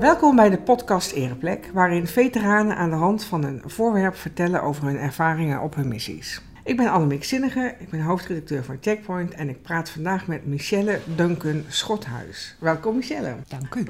Welkom bij de podcast Ereplek, waarin veteranen aan de hand van een voorwerp vertellen over hun ervaringen op hun missies. Ik ben Annemiek Zinnige, ik ben hoofdredacteur van Checkpoint en ik praat vandaag met Michelle Duncan Schothuis. Welkom Michelle. Dank u.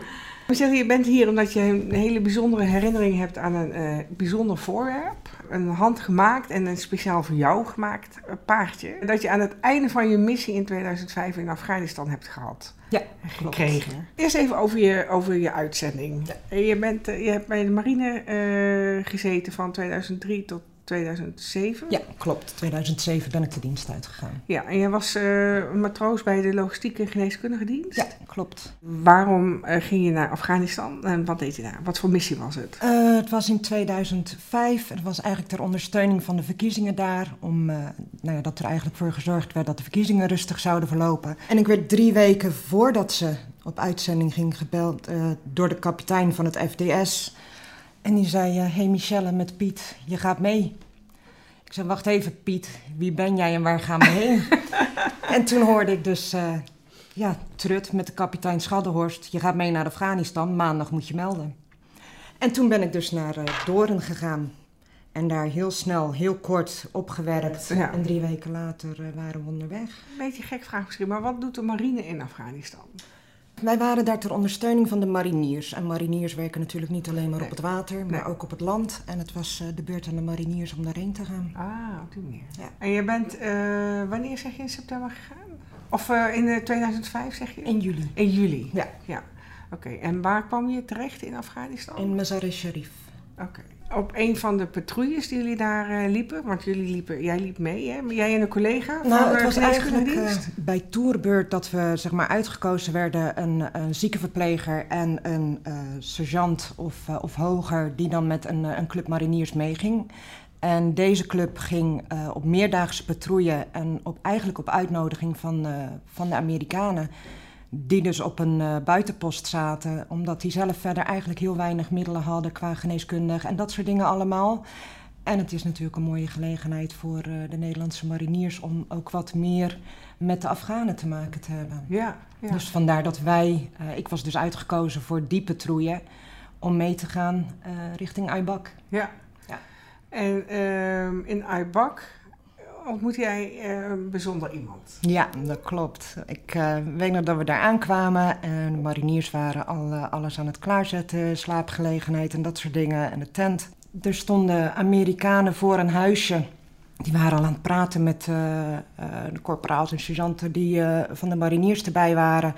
Michelle, je bent hier omdat je een hele bijzondere herinnering hebt aan een uh, bijzonder voorwerp. Een handgemaakt en een speciaal voor jou gemaakt uh, paardje. Dat je aan het einde van je missie in 2005 in Afghanistan hebt gehad. Ja, gekregen. Klopt. Eerst even over je, over je uitzending. Ja. Je, bent, uh, je hebt bij de marine gezeten van 2003 tot 2007? Ja, klopt. 2007 ben ik de dienst uitgegaan. Ja, en jij was uh, matroos bij de logistieke en geneeskundige dienst? Ja, klopt. Waarom uh, ging je naar Afghanistan en wat deed je daar? Wat voor missie was het? Uh, het was in 2005. Het was eigenlijk ter ondersteuning van de verkiezingen daar. Om, nou ja, dat er eigenlijk voor gezorgd werd dat de verkiezingen rustig zouden verlopen. En ik werd drie weken voordat ze op uitzending ging gebeld door de kapitein van het FDS... En die zei, hé hey Michelle met Piet, je gaat mee. Ik zei, wacht even Piet, wie ben jij en waar gaan we heen? en toen hoorde ik dus, uh, ja, Trut met de kapitein Schaddenhorst. Je gaat mee naar Afghanistan, maandag moet je melden. En toen ben ik dus naar uh, Doorn gegaan. En daar heel snel, heel kort opgewerkt. Ja. En drie weken later uh, waren we onderweg. Een beetje gek vraag misschien, maar wat doet de marine in Afghanistan? Wij waren daar ter ondersteuning van de mariniers. En mariniers werken natuurlijk niet alleen maar nee. op het water, maar nee. ook op het land. En het was uh, de beurt aan de mariniers om daarheen te gaan. Ah, op die manier. Ja. En je bent, uh, wanneer zeg je in september gegaan? Of uh, in 2005 zeg je? In juli. In juli? Ja. ja. Oké, okay. en waar kwam je terecht in Afghanistan? In Mazar-e-Sharif. Oké. Okay op een van de patrouilles die jullie daar uh, liepen? Want jullie liepen, jij liep mee, hè? Jij en een collega nou, van het was eigenlijk uh, bij Tourbeurt dat we zeg maar uitgekozen werden een, een ziekenverpleger en een uh, sergeant of, of hoger die dan met een, een club mariniers meeging. En deze club ging op meerdaagse patrouille en op, eigenlijk op uitnodiging van, van de Amerikanen die dus op een uh, buitenpost zaten, omdat die zelf verder eigenlijk heel weinig middelen hadden qua geneeskundig en dat soort dingen allemaal. En het is natuurlijk een mooie gelegenheid voor uh, de Nederlandse mariniers om ook wat meer met de Afghanen te maken te hebben. Ja, ja. Dus vandaar dat wij, uh, ik was dus uitgekozen voor die patrouille om mee te gaan richting Aibak. Ja, ja. en ehm, in Aibak ontmoet jij uh, een bijzonder iemand. Ja, dat klopt. Ik uh, weet nog dat we daar aankwamen en de mariniers waren al uh, alles aan het klaarzetten, slaapgelegenheid en dat soort dingen en de tent. Er stonden Amerikanen voor een huisje. Die waren al aan het praten met de corporaals en sergeanten die van de mariniers erbij waren.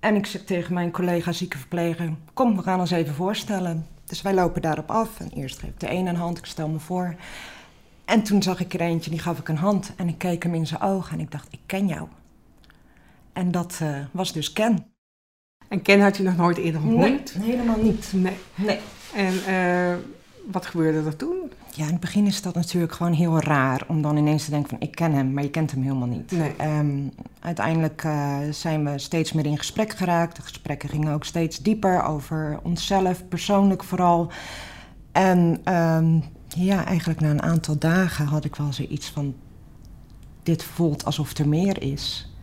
En ik zeg tegen mijn collega ziekenverpleger, kom we gaan ons even voorstellen. Dus wij lopen daarop af en eerst ik de een een hand, ik stel me voor. En toen zag ik er eentje, die gaf ik een hand en ik keek hem in zijn ogen en ik dacht, ik ken jou. En dat uh, was dus Ken. En Ken had je nog nooit eerder ontmoet? Nee, helemaal niet. Nee. nee. En uh, wat gebeurde er toen? Ja, in het begin is dat natuurlijk gewoon heel raar om dan ineens te denken van ik ken hem, maar je kent hem helemaal niet. Nee. Um, uiteindelijk uh, zijn we steeds meer in gesprek geraakt. De gesprekken gingen ook steeds dieper over onszelf, persoonlijk vooral. En um, ja, eigenlijk na een aantal dagen had ik wel zoiets van: dit voelt alsof er meer is.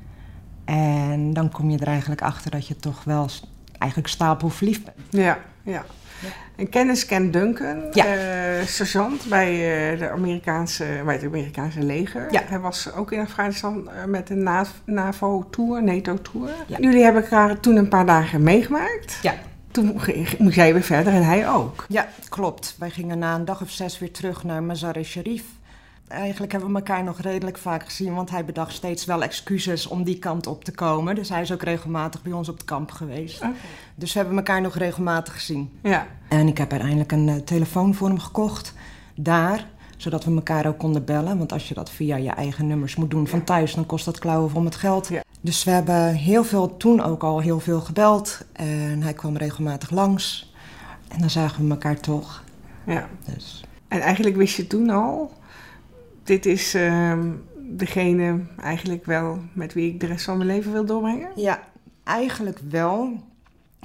En dan kom je er eigenlijk achter dat je toch wel eigenlijk stapelverliefd bent. Ja, ja. En kennis Ken Duncan, ja. uh, sergeant bij, uh, de Amerikaanse, bij het Amerikaanse leger. Ja. Hij was ook in Afghanistan uh, met een NAVO-tour, NATO-tour. Ja. Jullie hebben elkaar toen een paar dagen meegemaakt. Ja. Toen moest jij weer verder en hij ook. Ja, klopt. Wij gingen na een dag of zes weer terug naar Mazar-e-Sharif. Eigenlijk hebben we elkaar nog redelijk vaak gezien, want hij bedacht steeds wel excuses om die kant op te komen. Dus hij is ook regelmatig bij ons op het kamp geweest. Okay. Dus we hebben elkaar nog regelmatig gezien. Ja. En ik heb uiteindelijk een uh, telefoon voor hem gekocht, daar, zodat we elkaar ook konden bellen. Want als je dat via je eigen nummers moet doen van thuis, dan kost dat klauwen om het geld. Ja. Dus we hebben heel veel, toen ook al heel veel gebeld. En hij kwam regelmatig langs. En dan zagen we elkaar toch. Ja. Dus. En eigenlijk wist je toen al, dit is uh, degene eigenlijk wel met wie ik de rest van mijn leven wil doorbrengen? Ja, eigenlijk wel.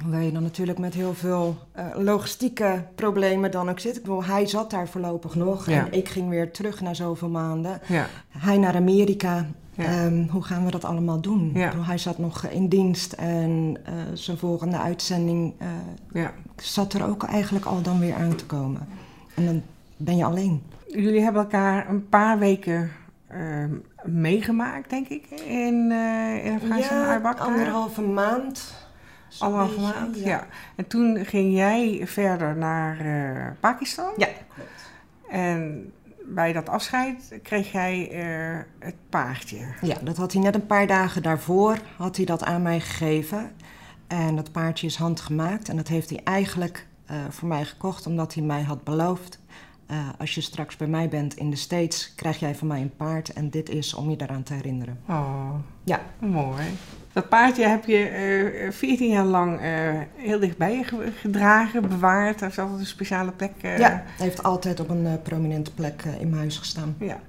Hoewel je dan natuurlijk met heel veel uh, logistieke problemen dan ook zit. Ik bedoel, hij zat daar voorlopig nog Ja. en ik ging weer terug na zoveel maanden. Ja. Hij naar Amerika Ja. Ehm, hoe gaan we dat allemaal doen? Ja. Hij zat nog in dienst en eh, zijn volgende uitzending eh, Ja. zat er ook eigenlijk al dan weer aan te komen. En dan ben je alleen. Jullie hebben elkaar een paar weken ehm, meegemaakt, denk ik, in, eh in Afghanistan, Aybakka. anderhalve maand. Anderhalve maand, ja. En toen ging jij verder naar eh, Pakistan. Ja. En bij dat afscheid kreeg jij het paardje. Ja, dat had hij net een paar dagen daarvoor had hij dat aan mij gegeven. En dat paardje is handgemaakt. En dat heeft hij eigenlijk eh, voor mij gekocht omdat hij mij had beloofd. eh, als je straks bij mij bent in de States, krijg jij van mij een paard. En dit is om je daaraan te herinneren. Oh, Ja, mooi. Dat paardje heb je eh 14 jaar lang eh, heel dichtbij je ge- gedragen, bewaard. Daar is altijd een speciale plek. eh, ja heeft altijd op een eh, prominente plek eh, in mijn huis gestaan. Ja.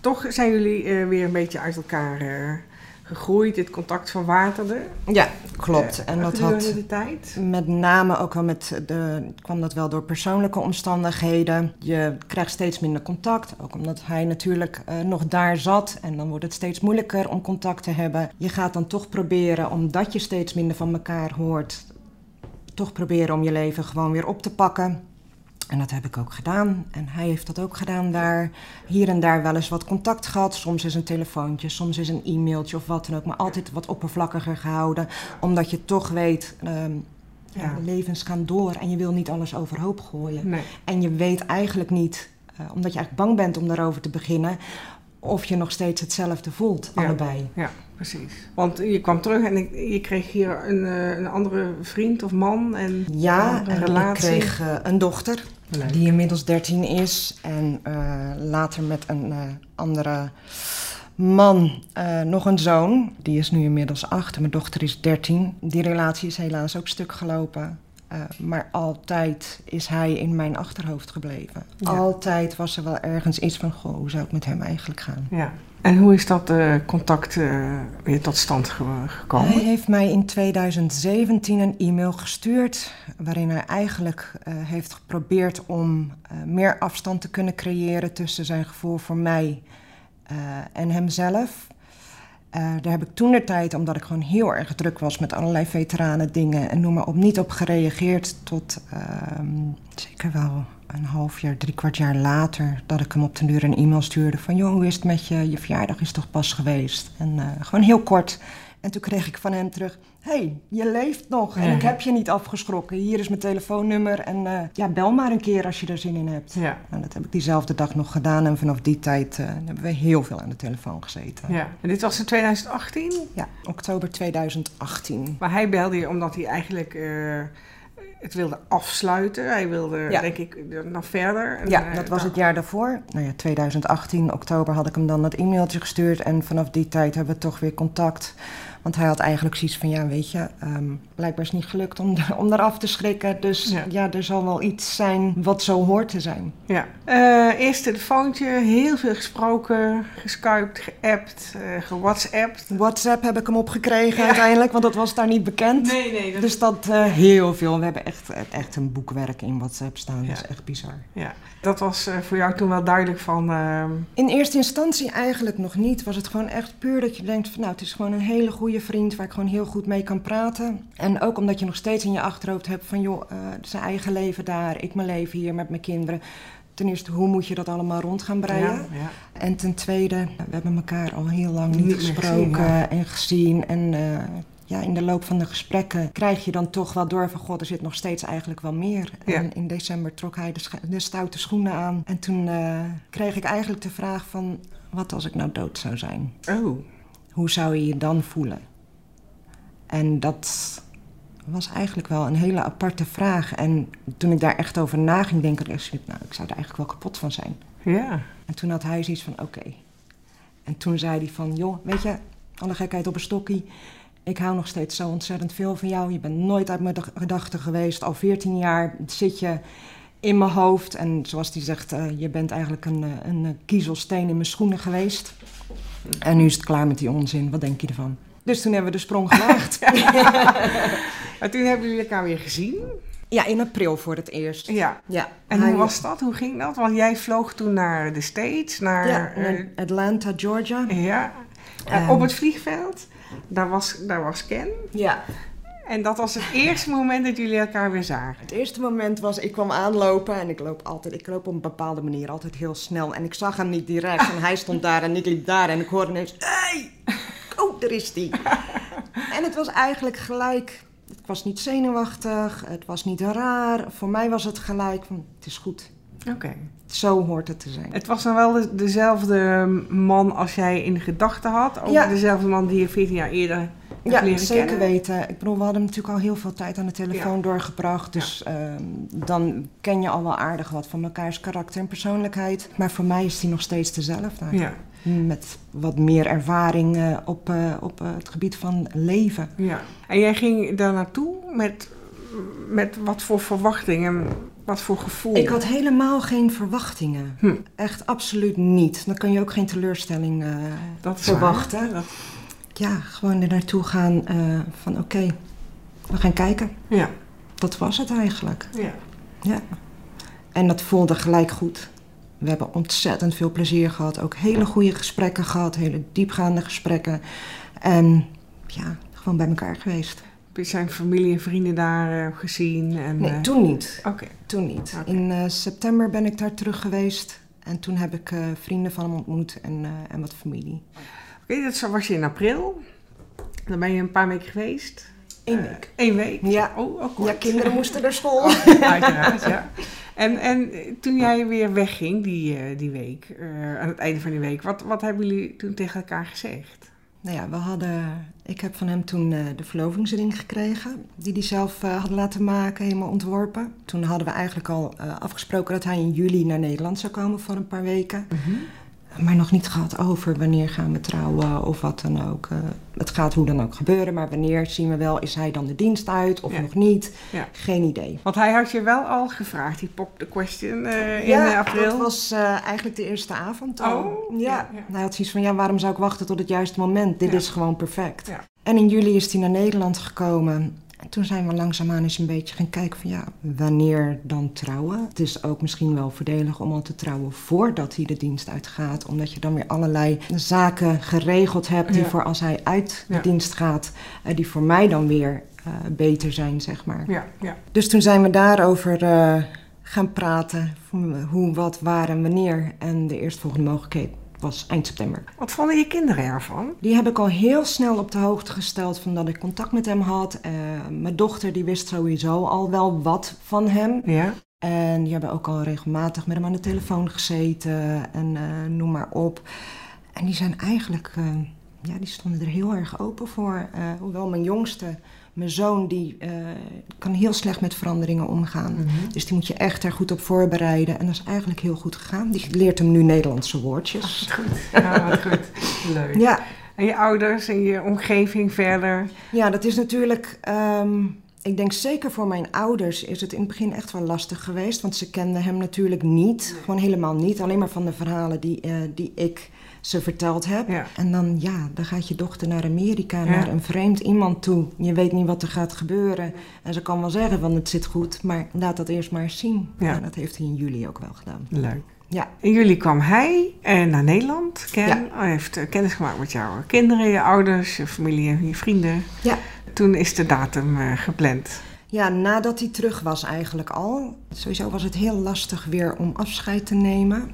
Toch zijn jullie eh, weer een beetje uit elkaar eh, gegroeid. Het contact verwaterde. Ja, klopt. Eh, en dat had de tijd. met name ook wel met de, kwam dat wel door persoonlijke omstandigheden. Je krijgt steeds minder contact, ook omdat hij natuurlijk eh, nog daar zat. En dan wordt het steeds moeilijker om contact te hebben. Je gaat dan toch proberen, omdat je steeds minder van elkaar hoort, toch proberen om je leven gewoon weer op te pakken. En dat heb ik ook gedaan. En hij heeft dat ook gedaan daar. Hier en daar wel eens wat contact gehad. Soms is een telefoontje, soms is een e-mailtje of wat dan ook. Maar altijd wat oppervlakkiger gehouden. Omdat je toch weet, ehm, ja. Levens gaan door. En je wil niet alles overhoop gooien. Nee. En je weet eigenlijk niet, eh, omdat je eigenlijk bang bent om daarover te beginnen... of je nog steeds hetzelfde voelt, Ja. allebei. Ja, precies. Want je kwam terug en ik, je kreeg hier een, eh, een andere vriend of man. En Ja, een en ik relatie. kreeg eh, een dochter. Leuk. die inmiddels 13 is. En eh, later met een eh, andere man eh, nog een zoon. Die is nu inmiddels 8 en mijn dochter is 13. Die relatie is helaas ook stuk gelopen. Eh, maar altijd is hij in mijn achterhoofd gebleven. Ja. Altijd was er wel ergens iets van: goh, hoe zou het met hem eigenlijk gaan? Ja. En hoe is dat eh, contact eh, weer tot stand ge- gekomen? Hij heeft mij in 2017 een e-mail gestuurd. waarin hij eigenlijk eh, heeft geprobeerd om meer afstand te kunnen creëren tussen zijn gevoel voor mij en hemzelf. Daar heb ik toen de tijd, omdat ik gewoon heel erg druk was met allerlei veteranen dingen en noem maar op, niet op gereageerd. Tot ehm, zeker wel een half jaar, drie kwart jaar later, dat ik hem op den duur een e-mail stuurde van joh, hoe is het met je? Je verjaardag is toch pas geweest? En eh, gewoon heel kort. En toen kreeg ik van hem terug, hey, je leeft nog en Ja. ik heb je niet afgeschrokken. Hier is mijn telefoonnummer en eh, ja, bel maar een keer als je er zin in hebt. Ja. Nou, dat heb ik diezelfde dag nog gedaan en vanaf die tijd eh, hebben we heel veel aan de telefoon gezeten. ja. En dit was in 2018? Ja, oktober 2018. Maar hij belde je omdat hij eigenlijk het wilde afsluiten. Hij wilde, Ja. denk ik, nog verder. En, Ja, dat was het jaar daarvoor. Nou ja, 2018, oktober had ik hem dan dat e-mailtje gestuurd. En vanaf die tijd hebben we toch weer contact. Want hij had eigenlijk zoiets van, ja, weet je, ehm, blijkbaar is het niet gelukt om, om eraf te schrikken. Dus Ja. ja. er zal wel iets zijn wat zo hoort te zijn. Ja. Eh, eerst telefoontje, heel veel gesproken, geskypt, geappt, eh gewhatsappt. WhatsApp heb ik hem opgekregen uiteindelijk, want dat was daar niet bekend. Nee, nee. Dat Dus dat eh, heel veel. We hebben echt, echt een boekwerk in WhatsApp staan. Ja. Dat is echt bizar. Ja, dat was voor jou toen wel duidelijk van... ehm, In eerste instantie eigenlijk nog niet. Was het gewoon echt puur dat je denkt van nou, het is gewoon een hele goede vriend waar ik gewoon heel goed mee kan praten. En ook omdat je nog steeds in je achterhoofd hebt van joh, eh, zijn eigen leven daar, ik mijn leven hier met mijn kinderen. Ten eerste, hoe moet je dat allemaal rond gaan breien? ja, ja. En ten tweede, we hebben elkaar al heel lang niet, gesproken gezien, ja. en gezien. En eh, ja, in de loop van de gesprekken krijg je dan toch wel door van... god, er zit nog steeds eigenlijk wel meer. Ja. En in december trok hij de stoute schoenen aan. En toen eh, kreeg ik eigenlijk de vraag van... wat als ik nou dood zou zijn? Oh, Hoe zou je je dan voelen? En dat was eigenlijk wel een hele aparte vraag. En toen ik daar echt over na ging denken... dacht ik, nou, ik zou er eigenlijk wel kapot van zijn. ja. En toen had hij zoiets van, oké. En toen zei hij van, joh, weet je, alle gekheid op een stokkie. Ik hou nog steeds zo ontzettend veel van jou. Je bent nooit uit mijn gedachten geweest. Al 14 jaar zit je in mijn hoofd. En zoals hij zegt, eh, je bent eigenlijk een, eh, een kiezelsteen in mijn schoenen geweest. En nu is het klaar met die onzin. Wat denk je ervan? Dus toen hebben we de sprong gewaagd. En toen hebben jullie elkaar weer gezien. ja, in april voor het eerst. Ja. Ja. En Hij- hoe was dat? Hoe ging dat? Want jij vloog toen naar de States, naar... Ja, eh, Atlanta, Georgia. ja. Eh, Ehm. op het vliegveld, daar was, daar was Ken. Ja. En dat was het eerste moment dat jullie elkaar weer zagen. Het eerste moment was, ik kwam aanlopen en ik loop altijd, ik loop op een bepaalde manier altijd heel snel. En ik zag hem niet direct en hij stond daar en ik liep daar en ik hoorde ineens, hey, oh, daar is die. En het was eigenlijk gelijk, ik was niet zenuwachtig, het was niet raar. Voor mij was het gelijk van, het is goed. Oké. Zo hoort het te zijn. Het was dan wel de- dezelfde man als jij in gedachten had? Ja. dezelfde man die je 14 jaar eerder Ja, leren zeker kennen? weten. Ik bedoel, we hadden natuurlijk al heel veel tijd aan de telefoon doorgebracht. Dus ehm, dan ken je al wel aardig wat van mekaars karakter en persoonlijkheid. Maar voor mij is die nog steeds dezelfde. Ja, Met wat meer ervaring eh, op, eh, op eh, het gebied van leven. ja. En jij ging daar naartoe met, met wat voor verwachtingen, wat voor gevoel? Ik had helemaal geen verwachtingen. Hm. Echt absoluut niet. Dan kan je ook geen teleurstelling eh, dat verwachten. Dat- Ja, gewoon er naartoe gaan eh, van oké, we gaan kijken. ja, Dat was het eigenlijk. ja. Ja. En dat voelde gelijk goed. We hebben ontzettend veel plezier gehad. Ook hele goede gesprekken gehad. Hele diepgaande gesprekken. En ja, gewoon bij elkaar geweest. Heb je zijn familie en vrienden daar eh, gezien? En, Nee, eh, toen niet. Oké, Toen niet. In september ben ik daar terug geweest. En toen heb ik vrienden van hem ontmoet en, en wat familie. Oké, dat was je in april. Dan ben je een paar weken geweest. Eén Eh, week. Eén week? Ja. Oh, ook kort. Ja, kinderen moesten naar school. Uiteraard, ja. En, en toen jij weer wegging die, eh, die week, eh, aan het einde van die week, wat, wat hebben jullie toen tegen elkaar gezegd? Nou ja, we hadden, ik heb van hem toen de verlovingsring gekregen, die hij zelf had laten maken, helemaal ontworpen. Toen hadden we eigenlijk al afgesproken dat hij in juli naar Nederland zou komen voor een paar weken. Maar nog niet gehad over wanneer gaan we trouwen of wat dan ook. Eh, het gaat hoe dan ook gebeuren, maar wanneer zien we wel, is hij dan de dienst uit of Ja. nog niet? Ja. Geen idee. Want hij had je wel al gevraagd, die pop the question eh, in ja, eh, april. dat was eigenlijk de eerste avond al. Oh, ja. Hij had zoiets van, ja, waarom zou ik wachten tot het juiste moment? Dit is gewoon perfect. En in juli is hij naar Nederland gekomen. En toen zijn we langzaamaan eens een beetje gaan kijken van, ja, wanneer dan trouwen? Het is ook misschien wel voordelig om al te trouwen voordat hij de dienst uitgaat. Omdat je dan weer allerlei zaken geregeld hebt die Ja. voor als hij uit de Ja. dienst gaat, eh, die voor mij dan weer eh, beter zijn, zeg maar. Ja, ja. Dus toen zijn we daarover eh, gaan praten. Hoe, wat, waar en wanneer. En de eerstvolgende mogelijkheid was eind september. Wat vonden je kinderen ervan? Die heb ik al heel snel op de hoogte gesteld van dat ik contact met hem had. Eh, mijn dochter die wist sowieso al wel wat van hem. Ja, En die hebben ook al regelmatig met hem aan de telefoon gezeten en eh, noem maar op. En die zijn eigenlijk, eh, ja, die stonden er heel erg open voor. Hoewel mijn jongste, mijn zoon, die eh, kan heel slecht met veranderingen omgaan. Dus die moet je echt er goed op voorbereiden. En dat is eigenlijk heel goed gegaan. Die leert hem nu Nederlandse woordjes. goed. Ja, wat goed. Leuk. Ja, En je ouders en je omgeving verder? ja dat is natuurlijk. ehm, ik denk zeker voor mijn ouders is het in het begin echt wel lastig geweest. Want ze kenden hem natuurlijk niet. Gewoon helemaal niet. Alleen maar van de verhalen die, eh, die ik ze verteld heb. Ja. En dan, ja, dan gaat je dochter naar Amerika, Ja. naar een vreemd iemand toe. Je weet niet wat er gaat gebeuren. En ze kan wel zeggen van het zit goed, maar laat dat eerst maar eens zien. Ja. Ja. dat heeft hij in juli ook wel gedaan. Leuk. Ja, In juli kwam hij eh, naar Nederland. Ken. Ja. Hij heeft eh, kennis gemaakt met jouw kinderen, je ouders, je familie en je vrienden. ja. Toen is de datum eh, gepland. Ja, nadat hij terug was eigenlijk al. Sowieso was het heel lastig weer om afscheid te nemen.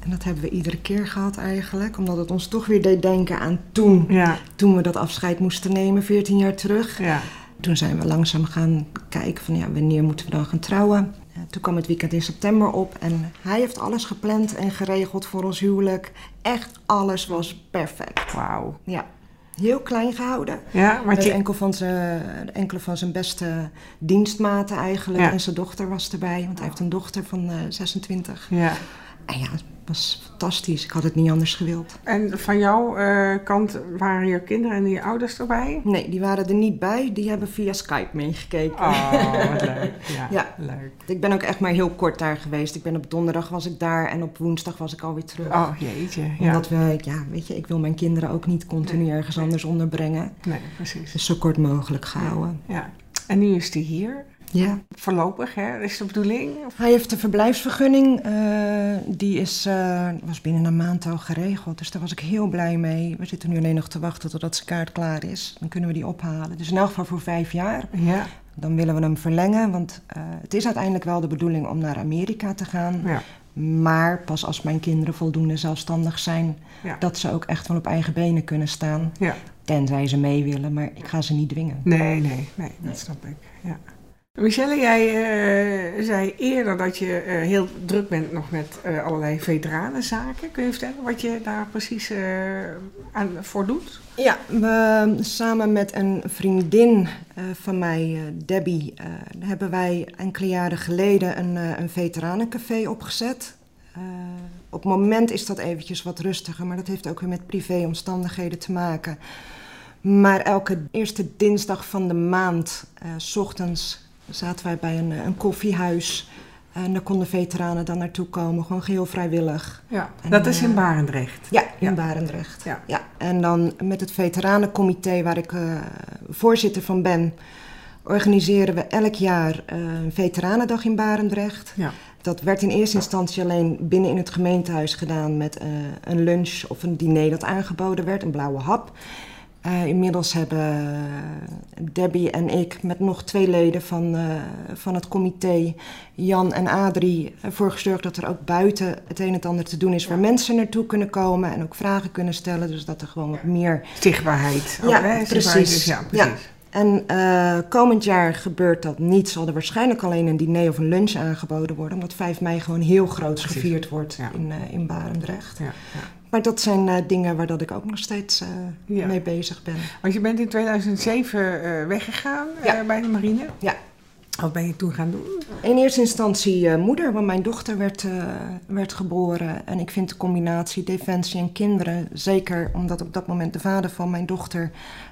En dat hebben we iedere keer gehad eigenlijk. Omdat het ons toch weer deed denken aan toen. Ja, Toen we dat afscheid moesten nemen, 14 jaar terug. ja. Toen zijn we langzaam gaan kijken van ja, wanneer moeten we dan gaan trouwen. Eh, Toen kwam het weekend in september op en hij heeft alles gepland en geregeld voor ons huwelijk. Echt alles was perfect. Wauw. Ja, heel klein gehouden. Ja, maar je, enkel van zijn, enkele van zijn beste dienstmaten eigenlijk. Ja. En zijn dochter was erbij, want hij heeft een dochter van eh, 26. ja. En ja, het was fantastisch. Ik had het niet anders gewild. En van jouw eh, kant waren je kinderen en je ouders erbij? Nee, die waren er niet bij. Die hebben via Skype meegekeken. Oh, wat leuk. Ja, Ja. leuk. Ik ben ook echt maar heel kort daar geweest. Ik ben op donderdag was ik daar en op woensdag was ik alweer terug. Oh, jeetje. Ja. Omdat we, ja, weet je, ik wil mijn kinderen ook niet continu ergens anders onderbrengen. Nee, precies. Dus zo kort mogelijk gehouden. Ja. En nu is hij hier. Ja. Voorlopig, hè? is de bedoeling? Of- Hij heeft de verblijfsvergunning. eh, die is, eh, was binnen een maand al geregeld. Dus daar was ik heel blij mee. We zitten nu alleen nog te wachten totdat zijn kaart klaar is. Dan kunnen we die ophalen. Dus in elk geval voor vijf jaar. Ja, Dan willen we hem verlengen. Want eh, het is uiteindelijk wel de bedoeling om naar Amerika te gaan. ja, Maar pas als mijn kinderen voldoende zelfstandig zijn. Ja. Dat ze ook echt wel op eigen benen kunnen staan. ja. Tenzij ze mee willen. Maar ik ga ze niet dwingen. Nee, nee, nee, dat snap ik. Ja. Michelle, jij eh, zei eerder dat je eh, heel druk bent nog met eh, allerlei veteranenzaken. Kun je vertellen wat je daar precies aan, voor doet? Ja, we, samen met een vriendin van mij, Debbie, hebben wij enkele jaren geleden een, een veteranencafé opgezet. Op het moment is dat eventjes wat rustiger, maar dat heeft ook weer met privéomstandigheden te maken. Maar elke eerste dinsdag van de maand, s ochtends, zaten wij bij een, eh, een koffiehuis. En daar konden veteranen dan naartoe komen, gewoon geheel vrijwillig. Ja, En, dat is in eh, Barendrecht. Ja, in Ja. Barendrecht. Ja. Ja. En dan met het veteranencomité waar ik eh, voorzitter van ben, organiseren we elk jaar een veteranendag in Barendrecht. Ja. Dat werd in eerste instantie alleen binnen in het gemeentehuis gedaan met een lunch of een diner dat aangeboden werd, een blauwe hap. Eh, inmiddels hebben Debbie en ik met nog twee leden van, eh, van het comité, Jan en Adrie, ervoor gezorgd dat er ook buiten het een en ander te doen is waar mensen naartoe kunnen komen en ook vragen kunnen stellen. Dus dat er gewoon wat meer Zichtbaarheid. Ja, precies. ja, Ja. precies. En eh, komend jaar gebeurt dat niet. Zal er waarschijnlijk alleen een diner of een lunch aangeboden worden. Omdat 5 mei gewoon heel groot gevierd wordt in, in Barendrecht. Maar dat zijn eh, dingen waar dat ik ook nog steeds eh, Ja. mee bezig ben. Want je bent in 2007 eh, weggegaan Ja. bij de marine. Ja. Wat ben je toen gaan doen? In eerste instantie moeder, want mijn dochter werd, werd geboren. En ik vind de combinatie defensie en kinderen, zeker omdat op dat moment de vader van mijn dochter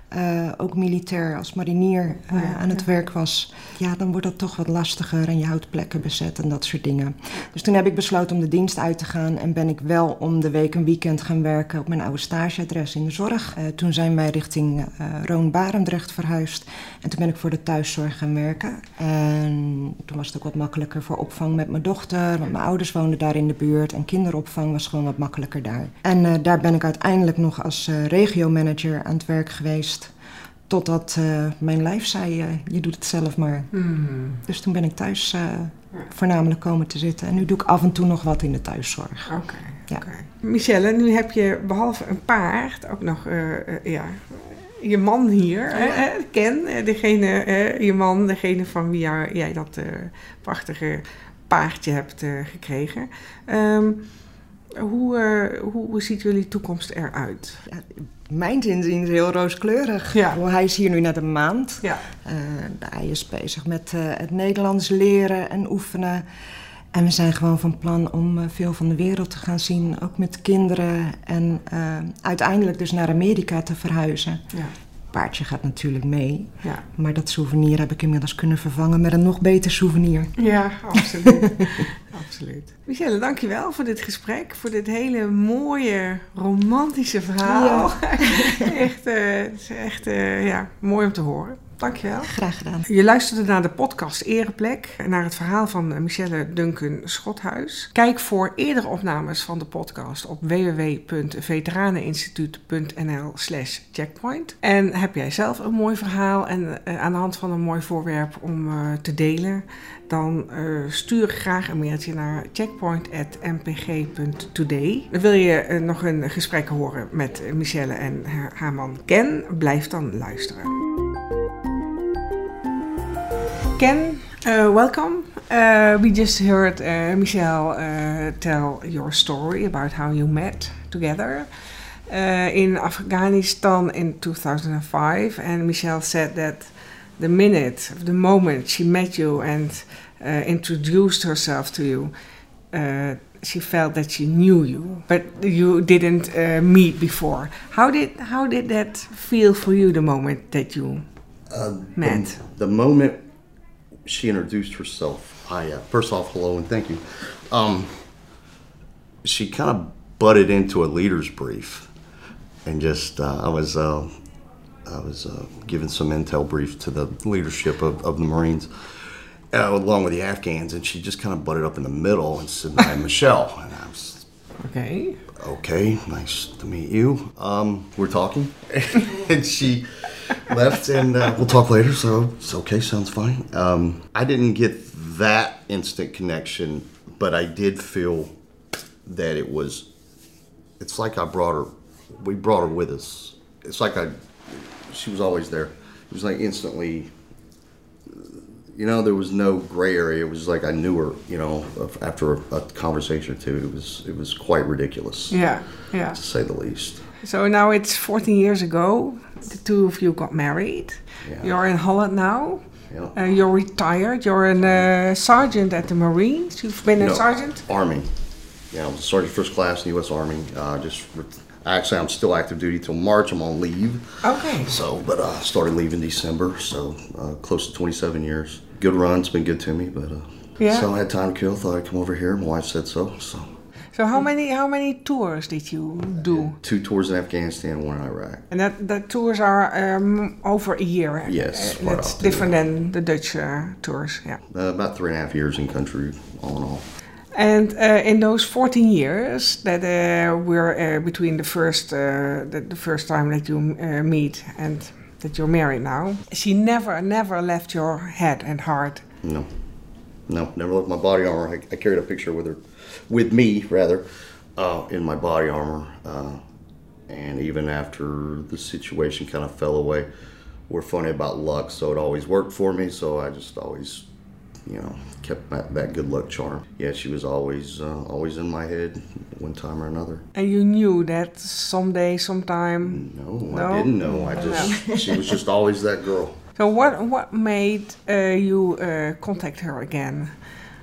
eh, ook militair als marinier eh, Ja, aan het ja. werk was. Ja, dan wordt dat toch wat lastiger en je houdt plekken bezet en dat soort dingen. Dus toen heb ik besloten om de dienst uit te gaan en ben ik wel om de week een weekend gaan werken op mijn oude stageadres in de zorg. Eh, toen zijn wij richting Roon-Barendrecht verhuisd en toen ben ik voor de thuiszorg gaan werken. En toen was het ook wat makkelijker voor opvang met mijn dochter, want mijn ouders woonden daar in de buurt en kinderopvang was gewoon wat makkelijker daar. En daar ben ik uiteindelijk nog als regiomanager aan het werk geweest. Totdat eh, mijn lijf zei, eh, je doet het zelf maar. Hmm. Dus toen ben ik thuis eh, voornamelijk komen te zitten. En nu doe ik af en toe nog wat in de thuiszorg. Oké. Ja. oké. Michelle, nu heb je behalve een paard ook nog ja, je man hier. Ken, degene, je man, degene van wie jou- jij dat eh, prachtige paardje hebt eh, gekregen. Ehm, hoe, eh, hoe, hoe ziet jullie toekomst eruit? Ja, mijn is heel rooskleurig. Ja. Hij is hier nu net een maand. Ja. Eh, hij is bezig met eh, het Nederlands leren en oefenen. En we zijn gewoon van plan om eh, veel van de wereld te gaan zien, ook met kinderen. En eh, uiteindelijk dus naar Amerika te verhuizen. Ja. Paardje gaat natuurlijk mee. Ja. Maar dat souvenir heb ik inmiddels kunnen vervangen met een nog beter souvenir. Ja, absoluut. absoluut. Michelle, dankjewel voor dit gesprek. Voor dit hele mooie, romantische verhaal. echt, eh, het is echt eh, ja, mooi om te horen. Dankjewel. Graag gedaan. Je luisterde naar de podcast Ereplek, naar het verhaal van Michelle Duncan Schothuis. Kijk voor eerdere opnames van de podcast op www.veteraneninstituut.nl slash checkpoint. En heb jij zelf een mooi verhaal en eh, aan de hand van een mooi voorwerp om eh, te delen, dan eh, stuur graag een mailtje naar checkpoint.mpg.today. Wil je nog een gesprek horen met Michelle en haar, haar man Ken? Blijf dan luisteren. Ken, uh, welcome. Uh, we just heard uh, Michelle uh, tell your story about how you met together uh, in Afghanistan in 2005, and Michelle said that the minute, the moment she met you and uh, introduced herself to you, uh, she felt that she knew you, but you didn't uh, meet before. How did how did that feel for you? The moment that you Uh, Matt. The, the moment she introduced herself, I uh, first off, hello and thank you. Um, she kind of butted into a leader's brief, and just uh, I was uh, I was uh, giving some intel brief to the leadership of, of the Marines, uh, along with the Afghans, and she just kind of butted up in the middle and said, "I'm Michelle," and I was Okay. okay, nice to meet you. Um, we're talking, and she left, and uh, we'll talk later. So it's okay, sounds fine. Um, I didn't get that instant connection, but I did feel that it was. It's like I brought her. We brought her with us. It's like I. She was always there. It was like instantly. You know, there was no gray area. It was like I knew her. You know, after a, a conversation or two, it was it was quite ridiculous Yeah, yeah. to say the least. So now it's 14 years ago. The two of you got married. Yeah. You're in Holland now. Yeah. Uh, you're retired. You're a uh, sergeant at the Marines. You've been a sergeant. Army. Yeah, I was a sergeant first class in the U.S. Army. Uh, just actually, I'm still active duty till March. I'm on leave. Okay. So, but uh, started leaving December. So uh, close to 27 years. Good run. It's been good to me. But uh, Yeah. so I had time to kill. Thought I'd come over here. My wife said so. So So how many how many tours did you do? two tours in Afghanistan, one in Iraq. And that the tours are um, over a year. Yes, Uh, that's different than the Dutch uh, tours. Yeah. Uh, about three and a half years in country, all in all. And uh, in those 14 years that uh, were uh, between the first uh, the, the first time that you uh, meet and that you're married now, she never never left your head and heart. No, no, never left my body armor. I, I carried a picture with her, with me rather, uh, in my body armor. Uh, and even after the situation kind of fell away, we're funny about luck, so it always worked for me. So I just always, you know, kept that, that good luck charm. Yeah, she was always, uh, always in my head, one time or another. And you knew that someday, sometime. No, No? I didn't know. I just, she was just always that girl. So what what made uh, you uh, contact her again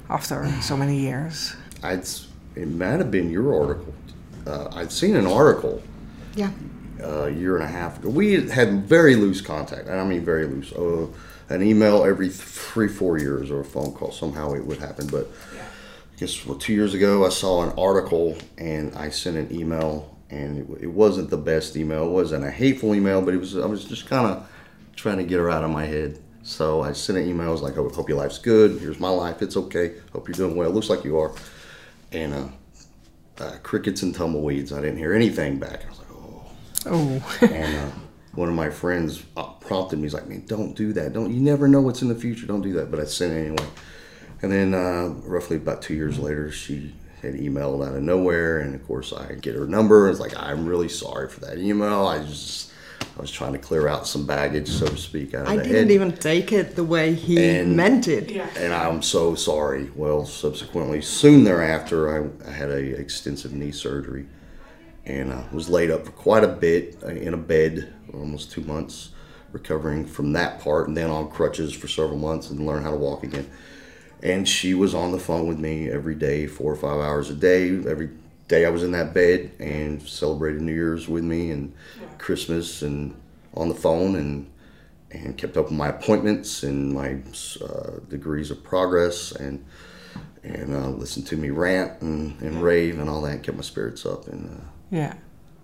after so many years? I'd, it might have been your article. Uh, I'd seen an article Yeah. a year and a half ago. We had very loose contact, I mean very loose. Uh, an email every three, four years, or a phone call. Somehow it would happen. But I guess well, two years ago, I saw an article, and I sent an email, and it, it wasn't the best email. It wasn't a hateful email, but it was. I was just kind of trying to get her out of my head. So I sent an email. I was like, "I hope your life's good. Here's my life. It's okay. Hope you're doing well. Looks like you are." And uh, uh, crickets and tumbleweeds. I didn't hear anything back. I was like, "Oh." Oh, and uh, one of my friends uh, prompted me. He's like, "Man, don't do that. Don't. You never know what's in the future. Don't do that." But I sent it anyway. And then, uh, roughly about two years later, she had emailed out of nowhere, and of course, I get her number. It's like, "I'm really sorry for that email. I just, I was trying to clear out some baggage, so to speak, out of I didn't head." even take it the way he And- meant it. and I'm so sorry. Well, subsequently, soon thereafter, I, I had a extensive knee surgery, and uh, was laid up for quite a bit uh, in a bed, almost two months, recovering from that part, and then on crutches for several months, and learn how to walk again. And she was on the phone with me every day, four or five hours a day. Every day I was in that bed and celebrated New Year's with me and Christmas and on the phone and and kept up with my appointments and my uh, degrees of progress and and uh, listened to me rant and, and rave and all that and kept my spirits up and uh, yeah.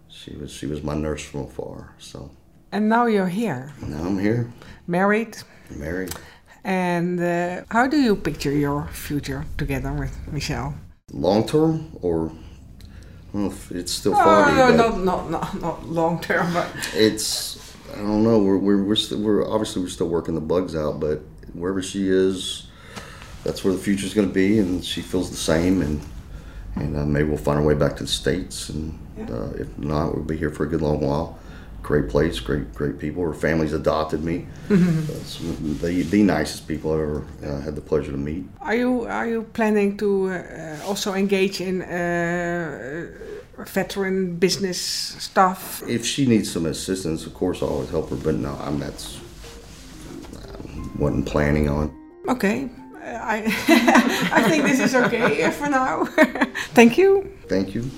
she was she was my nurse from afar so And now you're here, now I'm here married. married And uh, how do you picture your future together with Michelle? long term or I don't know if it's still Oh, foggy no, but not, not, not, not long term, but it's I don't know we're we're we're, still, we're obviously we're still working the bugs out but wherever she is that's where the future's going to be and she feels the same and and uh, maybe we'll find our way back to the states and uh, if not we'll be here for a good long while great place great great people her family's adopted me That's the, the nicest people I've ever uh, had the pleasure to meet are you are you planning to uh, also engage in uh, veteran business stuff? if she needs some assistance of course I'll always help her but no I'm that's I wasn't planning on Okay, uh, I I think this is okay for now. Thank you. thank you